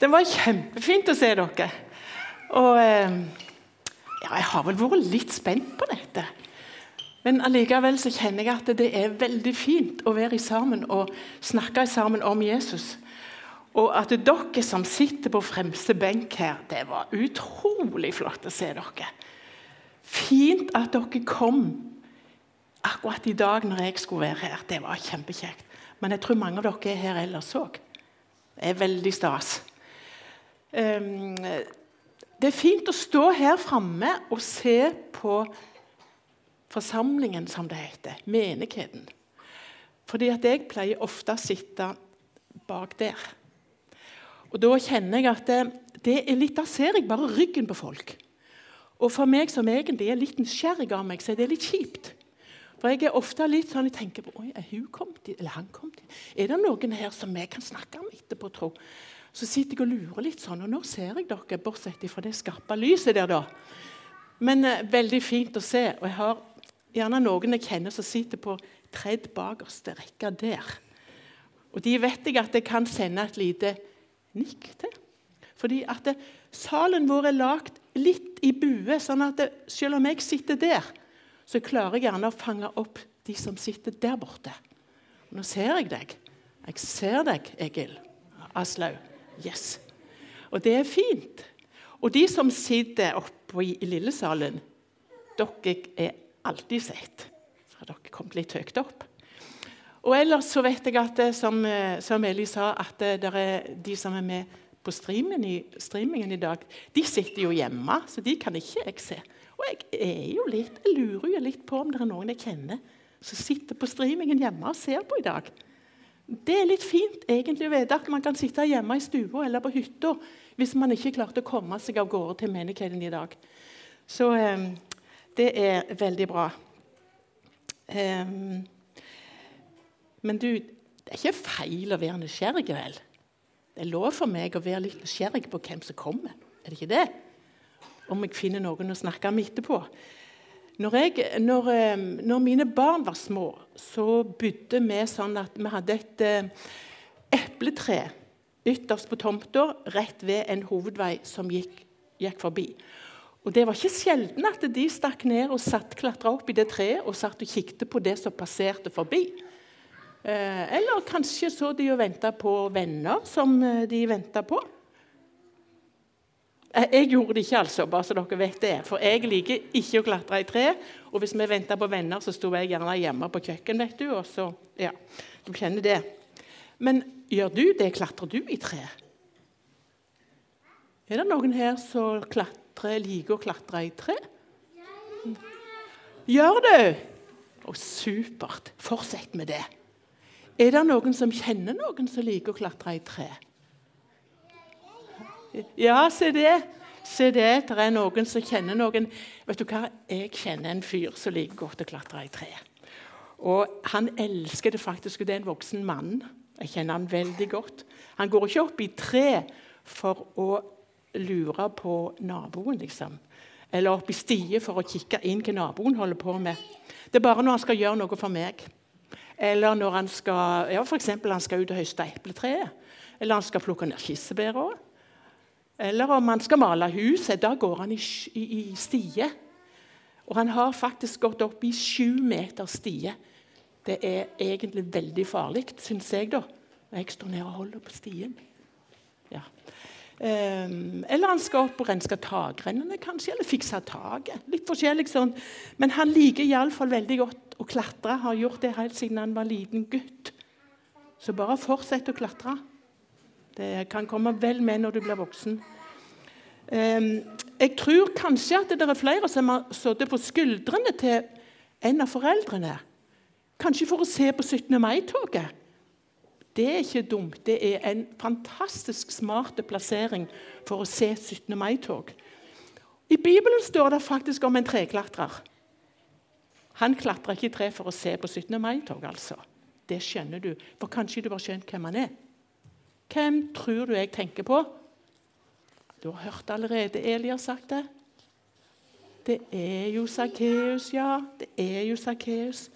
Det var kjempefint å se dere. Og eh, ja, jeg har vel vært litt spent på dette. Men allikevel så kjenner jeg at det er veldig fint å være sammen og snakke sammen om Jesus. Og at dere som sitter på fremste benk her, det var utrolig flott å se dere. Fint at dere kom akkurat i dag når jeg skulle være her. Det var kjempekjekt. Men jeg tror mange av dere er her ellers òg. Det er veldig stas. Um, det er fint å stå her framme og se på forsamlingen, som det heter. Menigheten. Fordi at jeg pleier ofte å sitte bak der. Og Da kjenner jeg at det, det er litt, Da ser jeg bare ryggen på folk. Og for meg som egentlig er litt nysgjerrig av meg, så er det litt kjipt. For jeg er ofte litt sånn, jeg tenker på, Oi, er hun kommet dit? Eller han kommet dit? Er det noen her som vi kan snakke om etterpå, tro? Så sitter jeg og lurer litt sånn, og nå ser jeg dere, bortsett fra det skarpe lyset der, da. Men eh, veldig fint å se. Og jeg har gjerne noen jeg kjenner som sitter på tredd bakerste rekke der. Og de vet jeg at jeg kan sende et lite nikk til. Fordi at det, salen vår er lagd litt i bue, sånn at det, selv om jeg sitter der, så klarer jeg gjerne å fange opp de som sitter der borte. Og nå ser jeg deg. Jeg ser deg, Egil Aslaug. Yes. Og det er fint. Og de som sitter oppe i, i lillesalen, dere er alltid sett. Så har dere kommet litt høyt opp. Og ellers så vet jeg at eh, som, eh, som Eli sa, at eh, det er de som er med på streamingen i, streamingen i dag, de sitter jo hjemme, så de kan ikke jeg se. Og jeg er jo litt, jeg lurer jo litt på om det er noen jeg kjenner som sitter på streamingen hjemme og ser på i dag. Det er litt fint egentlig å vite at man kan sitte hjemme i stua eller på hytta hvis man ikke klarte å komme seg av gårde til menigheten i dag. Så um, det er veldig bra. Um, men du, det er ikke feil å være nysgjerrig, vel? Det er lov for meg å være litt nysgjerrig på hvem som kommer. Er det ikke det? Om jeg finner noen å snakke med etterpå. Når, jeg, når, når, mine barn var små, så bodde vi sånn at vi hadde et epletre ytterst på tomta, rett ved en hovedvei som gikk, gikk, forbi. Og Det var ikke sjelden at de stakk ned og satt, klatra opp i det treet og satt og kikket på det som passerte forbi. Eh, eller kanskje så de og venta på venner som eh, de venta på. Eh, jeg gjorde det ikke, altså, bare så dere vet det. For jeg liker ikke å klatre i tre. Og hvis vi venta på venner, så sto jeg gjerne hjemme på kjøkken. vet du, og så, ja, Du kjenner det. Men gjør du det? Klatrer du i tre? Er det noen her som klatrer, liker å klatre i tre? Gjør du? Å, supert. Fortsett med det. Er det noen som kjenner noen som liker å klatre i tre? Ja, se det. Se det. Det er noen som kjenner noen. Vet du hva? Jeg kjenner en fyr som liker godt å klatre i tre. Og Han elsker det faktisk. Det er en voksen mann. Jeg kjenner han veldig godt. Han går ikke opp i tre for å lure på naboen, liksom. Eller opp i stier for å kikke inn hva naboen holder på med. Det er bare når han skal gjøre noe for meg. Eller når han skal, ja, for han skal ut og høste epletreet. Eller han skal plukke ned kirsebæret. Eller om han skal male huset. Da går han i, i, i stie. Og han har faktisk gått opp i sju meter stie. Det er egentlig veldig farlig, syns jeg, da. Jeg står ned og holder på stien. Ja. Um, eller han skal opp og renske takrennene, kanskje, eller fikse taket. Litt forskjellig sånn. Men han liker iallfall veldig godt å klatre. Har gjort det helt siden han var liten gutt. Så bare fortsett å klatre. Det kan komme vel med når du blir voksen. Jeg tror kanskje at det er flere som har sittet på skuldrene til en av foreldrene. Kanskje for å se på 17. mai-toget. Det er ikke dumt. Det er en fantastisk smart plassering for å se 17. mai-tog. I Bibelen står det faktisk om en treklatrer. Han klatrer ikke i tre for å se på 17. mai-tog, altså. Det skjønner du. For kanskje du har skjønt hvem han er. Hvem tror du jeg tenker på? Du har hørt allerede Eli har sagt det. Det er jo Sakkeus, ja. Det er jo Sakkeus.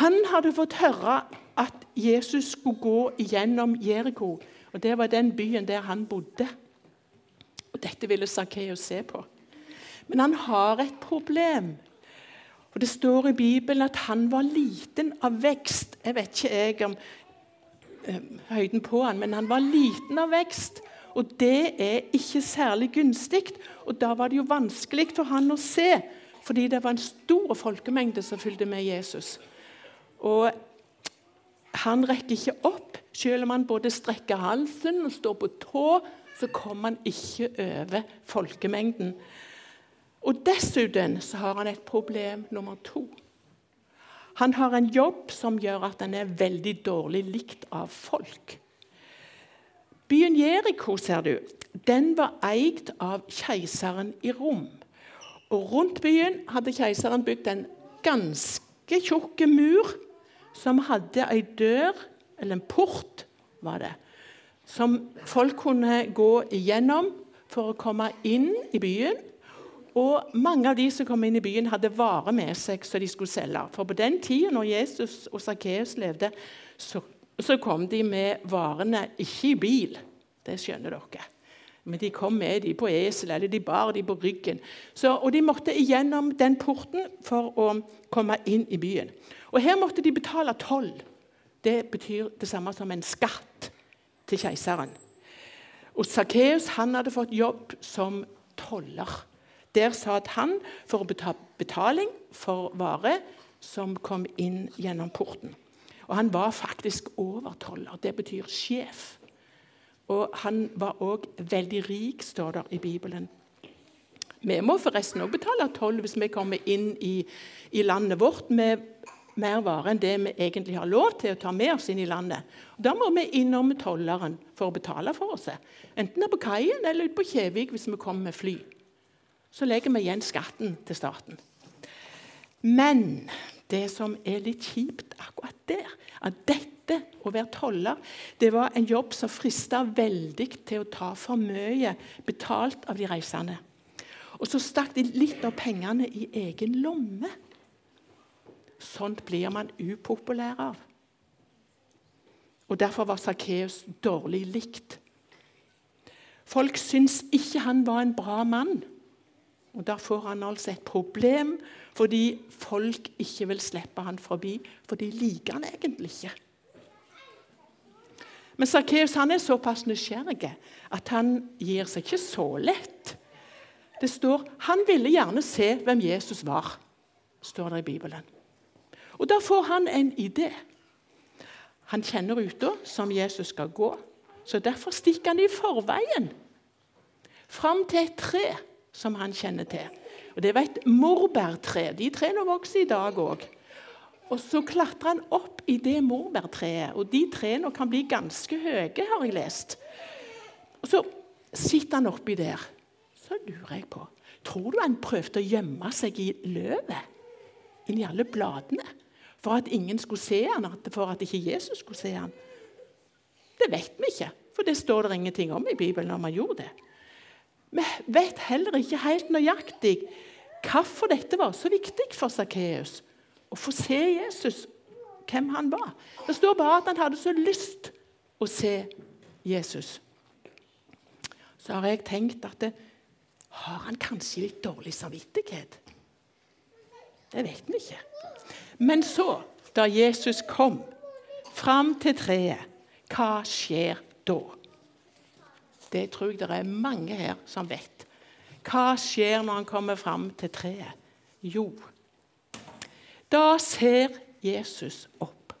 Han hadde fått høre at Jesus skulle gå gjennom Jeriko. Og Det var den byen der han bodde. Og Dette ville Sakkeus se på. Men han har et problem. Og Det står i Bibelen at han var liten av vekst. Jeg vet ikke jeg om høyden på han, men han var liten av vekst. Og det er ikke særlig gunstig. Og da var det jo vanskelig for han å se, fordi det var en stor folkemengde som fulgte med Jesus. Og han rekker ikke opp. Selv om han både strekker halsen og står på tå, så kommer han ikke over folkemengden. Og Dessuten så har han et problem nummer to. Han har en jobb som gjør at han er veldig dårlig likt av folk. Byen Jeriko ser du, den var eid av keiseren i Rom. Og Rundt byen hadde keiseren bygd en ganske tjukk mur som hadde ei dør, eller en port, var det, som folk kunne gå igjennom for å komme inn i byen. Og Mange av de som kom inn i byen, hadde varer med seg som de skulle selge. For på den tida når Jesus og Sakkeus levde, så, så, kom de med varene ikke i bil. Det skjønner dere. Men de kom med de på esel, eller de bar de på ryggen. Så, og De måtte igjennom den porten for å komme inn i byen. Og Her måtte de betale toll. Det betyr det samme som en skatt til keiseren. Og Sakkeus hadde fått jobb som toller. Der satt han for å beta betaling for varer som kom inn gjennom porten. Og Han var faktisk overtoller. Det betyr sjef. Og han var òg veldig rik, står det i Bibelen. Vi må forresten òg betale toll hvis vi kommer inn i, i landet vårt med mer varer enn det vi egentlig har lov til å ta med oss inn i landet. Da må vi innom tolleren for å betale for oss. Enten det er på kaien eller ute på Kjevik hvis vi kommer med fly. Så legger vi igjen skatten til staten. Men det som er litt kjipt akkurat der, at dette å være toller det var en jobb som frista veldig til å ta for mye betalt av de reisende. Og så stakk de litt av pengene i egen lomme. Sånt blir man upopulær av. Og Derfor var Sakkeus dårlig likt. Folk syntes ikke han var en bra mann. Og Da får han altså et problem fordi folk ikke vil slippe han forbi, for de liker han egentlig ikke. Men Sakkeus er såpass nysgjerrig at han gir seg ikke så lett. Det står han ville gjerne se hvem Jesus var, står det i Bibelen. Og Da får han en idé. Han kjenner ruta som Jesus skal gå, så derfor stikker han i forveien fram til et tre som han kjenner til. Og Det var et morbærtre. De trærne vokser i dag òg. Og Så klatrer han opp i det morbærtreet, og de trærne kan bli ganske høye, har jeg lest. Og Så sitter han oppi der. Så lurer jeg på Tror du han prøvde å gjemme seg i løvet? Inni alle bladene? For at ingen skulle se han, for at ikke Jesus skulle se han? Det vet vi ikke, for det står det ingenting om i Bibelen om han gjorde det. Vi vet heller ikke helt nøyaktig hvorfor dette var så viktig for Sakkeus. Å få se Jesus, hvem han var. Det står bare at han hadde så lyst å se Jesus. Så har jeg tenkt at det, har han kanskje litt dårlig samvittighet? Det vet vi ikke. Men så, da Jesus kom fram til treet, hva skjer da? Det tror jeg det er mange her som vet. Hva skjer når han kommer fram til treet? Jo, da ser Jesus opp.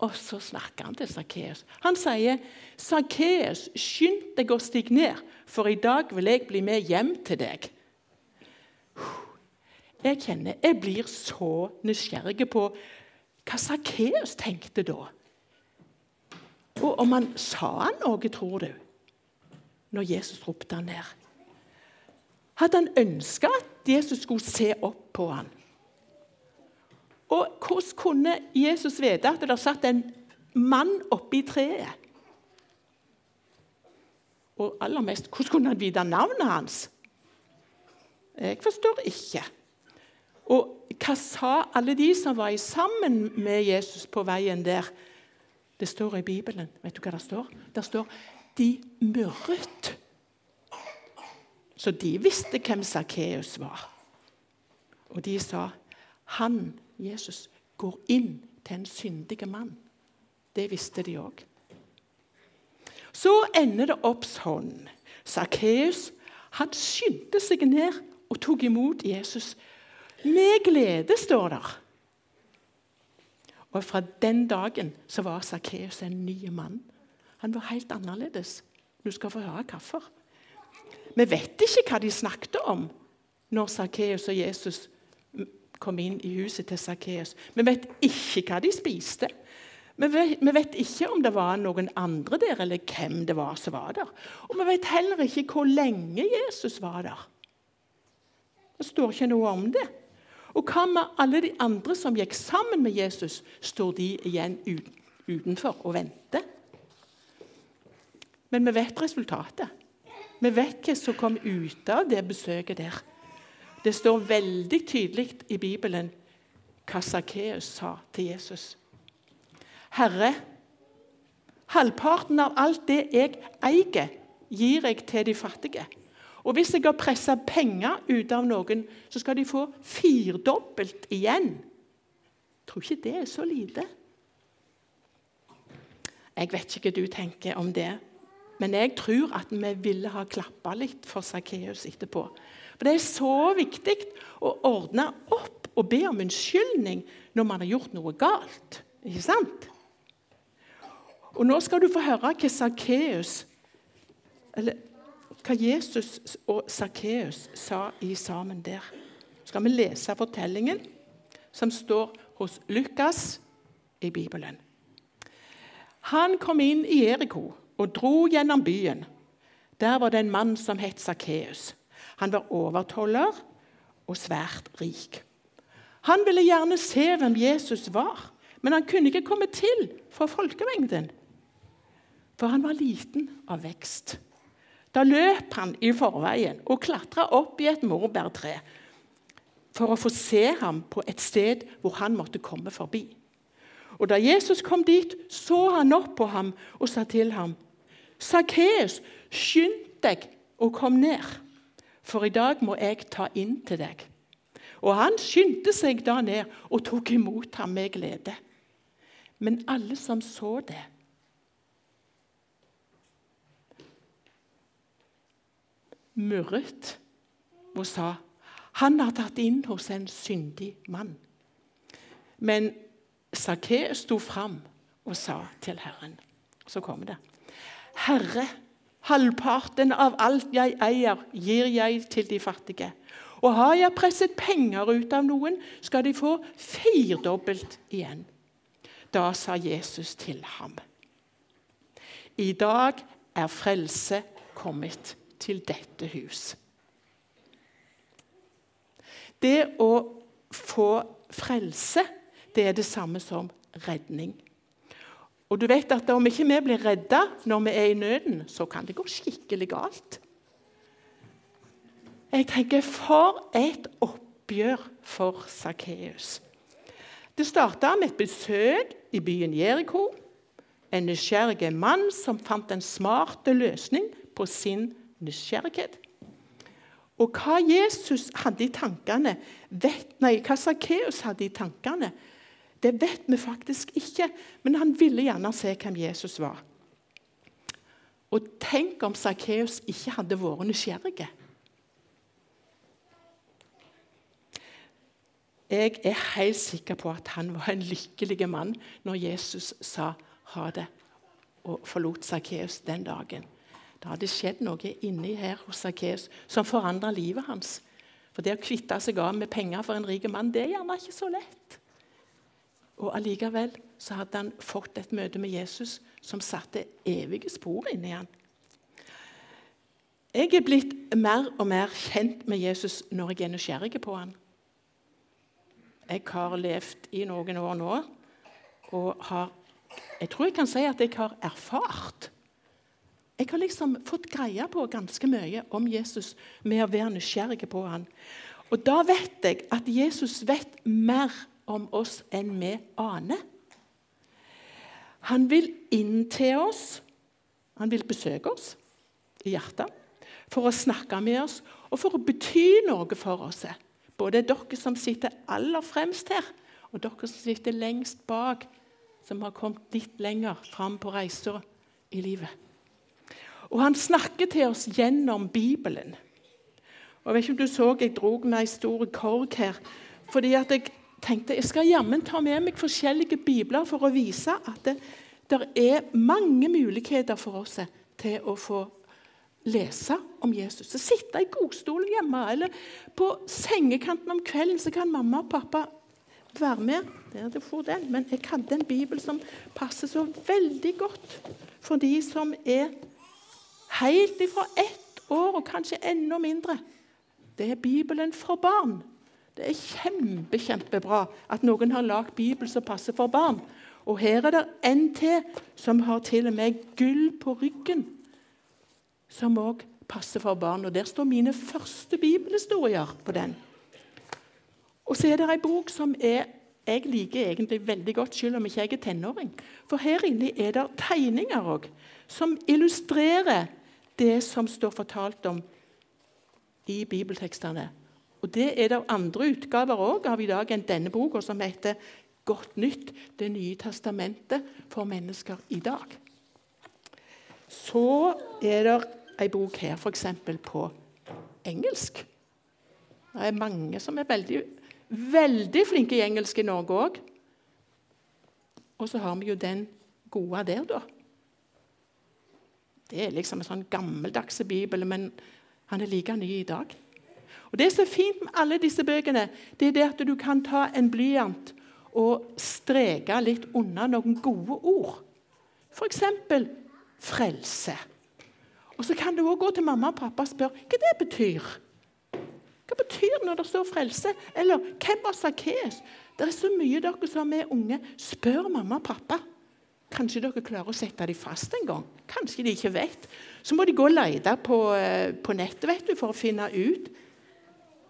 Og så snakker han til Sakkeus. Han sier, 'Sakkeus, skynd deg å stige ned, for i dag vil jeg bli med hjem til deg.' Jeg kjenner, jeg blir så nysgjerrig på hva Sakkeus tenkte da. Og om han sa noe, tror du? Når Jesus ropte han ned? Hadde han ønska at Jesus skulle se opp på han? Og hvordan kunne Jesus vite at det satt en mann oppi treet? Og aller mest, hvordan kunne han vite navnet hans? Jeg forstår ikke. Og hva sa alle de som var sammen med Jesus på veien der? Det står i Bibelen. Vet du hva det står? Det står 'de murret'. Så de visste hvem Sakkeus var. Og de sa, 'Han, Jesus, går inn til en syndig mann'. Det visste de òg. Så ender det opp sånn. Sakkeus skyndte seg ned og tok imot Jesus. Med glede, står der. Og Fra den dagen så var Sakkeus en ny mann. Han var helt annerledes. Du skal få høre hvorfor. Vi vet ikke hva de snakket om når Sakkeus og Jesus kom inn i huset til Sakkeus. Vi vet ikke hva de spiste. Vi vet, vi vet, ikke om det var noen andre der, eller hvem det var som var der. Og vi vet heller ikke hvor lenge Jesus var der. Det står ikke noe om det. Og hva med alle de andre som gikk sammen med Jesus? Står de igjen utenfor og venter? Men vi vet resultatet. Vi vet hva som kom ut av det besøket der. Det står veldig tydelig i Bibelen hva Sakkeus sa til Jesus. Herre, halvparten av alt det jeg eier, gir jeg til de fattige. Og hvis jeg har pressa penger ut av noen, så skal de få firdobbelt igjen. Jeg tror ikke det er så lite. Jeg vet ikke hva du tenker om det, men jeg tror at vi ville ha klappa litt for Sakkeus etterpå. For Det er så viktig å ordne opp og be om unnskyldning når man har gjort noe galt. Ikke sant? Og Nå skal du få høre hva Sakkeus eller hva Jesus og Sakkeus sa i sammen der. Så skal vi lese fortellingen som står hos Lukas i Bibelen. Han kom inn i Eriko og dro gjennom byen. Der var det en mann som het Sakkeus. Han var overtoller og svært rik. Han ville gjerne se hvem Jesus var, men han kunne ikke komme til for folkemengden. For han var liten av vekst. Da løp han i forveien og klatra opp i et morbærtre for å få se ham på et sted hvor han måtte komme forbi. Og Da Jesus kom dit, så han opp på ham og sa til ham, 'Sakkeus, skynd deg og kom ned, for i dag må jeg ta inn til deg.' Og Han skyndte seg da ned og tok imot ham med glede. Men alle som så det, murret og sa han har tatt inn hos en syndig mann. Men Sakkeus sto fram og sa til Herren Så kommer det. Herre, halvparten av alt jeg eier, gir jeg til de fattige. Og har jeg presset penger ut av noen, skal de få firdobbelt igjen. Da sa Jesus til ham. I dag er frelse kommet til dette hus. Det å få frelse, det er det samme som redning. Og du vet at Om ikke vi blir redda når vi er i nøden, så kan det gå skikkelig galt. Jeg tenker For et oppgjør for Sakkeus. Det starta med et besøk i byen Jeriko. En nysgjerrig mann som fant en smart løsning på sin nysgjerrighet. Og hva Jesus hadde i tankene, vet, nei, hva Sakkeus hadde i tankene, det vet vi faktisk ikke. Men han ville gjerne se hvem Jesus var. Og tenk om Sakkeus ikke hadde vært nysgjerrig. Jeg er helt sikker på at han var en lykkelig mann når Jesus sa ha det og forlot Sakkeus den dagen. Det hadde skjedd noe inni her hos Sakkeus som forandra livet hans. For det å kvitte seg av med penger for en rik mann, det er gjerne ikke så lett. Og Allikevel så hadde han fått et møte med Jesus som satte evige spor inni han. Jeg er blitt mer og mer kjent med Jesus når jeg er nysgjerrig på han. Jeg har levd i noen år nå og har Jeg tror jeg kan si at jeg har erfart jeg har liksom fått greie på ganske mye om Jesus med å være nysgjerrig på han. Og da vet jeg at Jesus vet mer om oss enn vi aner. Han vil inn til oss. Han vil besøke oss i hjertet for å snakke med oss og for å bety noe for oss. Både dere som sitter aller fremst her, og dere som sitter lengst bak, som har kommet litt lenger fram på reiser i livet. Og han snakker til oss gjennom Bibelen. Og Jeg vet ikke om du så jeg dro med ei stor korg her. fordi at jeg tenkte jeg skal jammen ta med meg forskjellige bibler for å vise at det, det er mange muligheter for oss til å få lese om Jesus. Så sitte i godstolen hjemme eller på sengekanten om kvelden, så kan mamma og pappa være med. Der det får den. Men jeg hadde en bibel som passer så veldig godt for de som er helt ifra ett år og kanskje enda mindre. Det er Bibelen for barn. Det er kjempe, kjempebra at noen har lagd Bibel som passer for barn. Og her er det en til som har til og med gull på ryggen, som òg passer for barn. Og Der står mine første bibelhistorier på den. Og så er det ei bok som er, jeg liker egentlig veldig godt, selv om ikke jeg er tenåring. For her inne er det tegninger òg, som illustrerer det som står fortalt om i bibeltekstene. Og Det er det andre utgaver òg av i dag enn denne boka, som heter 'Godt nytt Det nye testamentet for mennesker i dag'. Så er det ei bok her, f.eks. på engelsk. Det er mange som er veldig Veldig flinke i engelsk i Norge òg. Og så har vi jo den gode der, da. Det er liksom en sånn gammeldagse bibel, men han er like ny i dag. Og Det som er fint med alle disse bøkene, det er det at du kan ta en blyant og streke litt unna noen gode ord. F.eks. frelse. Og Så kan du òg gå til mamma og pappa og spørre hva det betyr. Hva betyr når det står 'frelse'? Eller 'Hvem var Sakkeus'? Det er så mye dere som er unge. Spør mamma og pappa. Kanskje dere klarer å sette dem fast en gang. Kanskje de ikke vet. Så må de gå og lete på, eh, på nettet vet du, for å finne ut.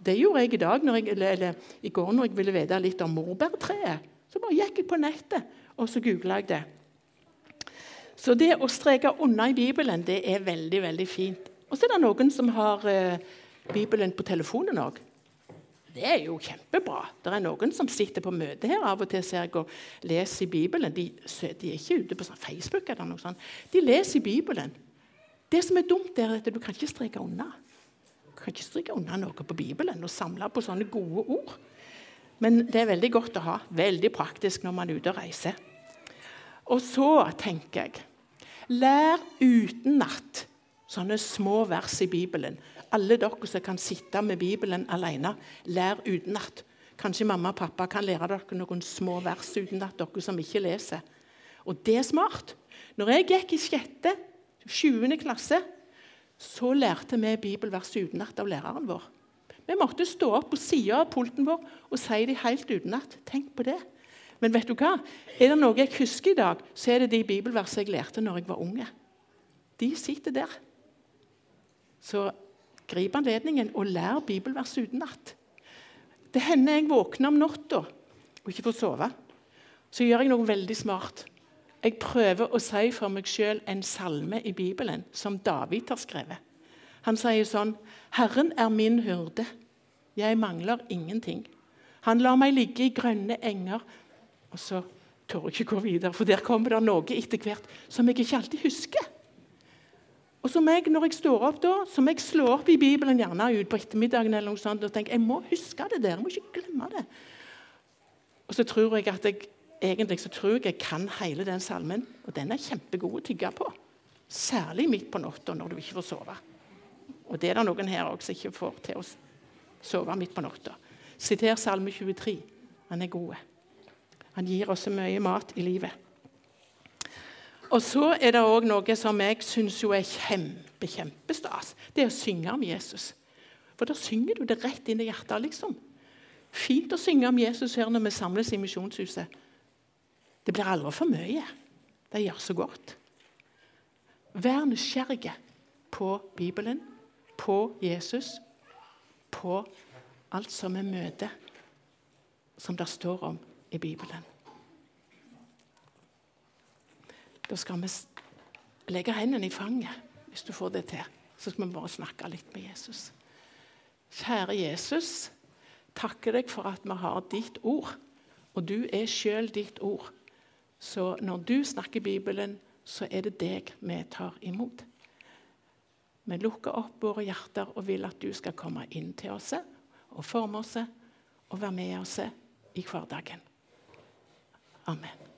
Det gjorde jeg i dag, jeg, eller, eller, i går når jeg ville vite litt om morbærtreet. Så bare gikk jeg på nettet, og så googla jeg det. Så det å streke unna i Bibelen det er veldig veldig fint. Og så er det noen som har eh, Bibelen på telefonen òg. Det er jo kjempebra. Det er noen som sitter på møte her av og til ser jeg, og leser i Bibelen. De, de, er ikke ute på sånn Facebook. eller noe sånt. De leser i Bibelen. Det som er dumt, er at du kan ikke streke unna. Kan ikke stryke unna noe på Bibelen og samle på sånne gode ord. Men det er veldig godt å ha. Veldig praktisk når man er ute og reiser. Og så tenker jeg Lær utenat sånne små vers i Bibelen alle dere som kan sitte med Bibelen alene, lær utenat. Kanskje mamma og pappa kan lære dere noen små vers utenat, dere som ikke leser. Og det er smart. Når jeg gikk i sjette, sjuende klasse, så lærte vi bibelvers utenat av læreren vår. Vi måtte stå opp på sida av pulten vår og si dem helt utenat. Tenk på det. Men vet du hva? Er det noe jeg husker i dag, så er det de bibelversene jeg lærte når jeg var unge. De sitter der. Så Grip anledningen og lær bibelvers utenat. Det hender jeg våkner om natta og ikke får sove. Så gjør jeg noe veldig smart. Jeg prøver å si for meg sjøl en salme i Bibelen som David har skrevet. Han sier sånn Herren er min hyrde. Jeg mangler ingenting. Han lar meg ligge i grønne enger. Og så tør jeg ikke gå videre, for der kommer det noe etter hvert som jeg ikke alltid husker. Og som jeg, Når jeg står opp, da, som jeg slår opp i Bibelen gjerne ut på ettermiddagen eller noe sånt, og tenker jeg må huske det der. jeg må ikke glemme det. Og så tror jeg at jeg egentlig så tror jeg jeg kan hele den salmen, og den er kjempegod å tygge på. Særlig midt på natta når du ikke får sove. Og det er det noen her også som ikke får til å sove midt på natta. Siter Salme 23. Han er god. Han gir oss mye mat i livet. Og så er det òg noe som jeg syns er kjempe, kjempestas. Det er å synge om Jesus. For da synger du det rett inn i hjertet. liksom. Fint å synge om Jesus her når vi samles i Misjonshuset. Det blir aldri for mye. Det gjør så godt. Vær nysgjerrig på Bibelen, på Jesus, på alt som vi møter, som det står om i Bibelen. Da skal vi legge hendene i fanget, hvis du får det til. Så skal vi bare snakke litt med Jesus. Kjære Jesus, takker deg for at vi har ditt ord. Og du er sjøl ditt ord. Så når du snakker Bibelen, så er det deg vi tar imot. Vi lukker opp våre hjerter og vil at du skal komme inn til oss og forme oss og være med oss i hverdagen. Amen.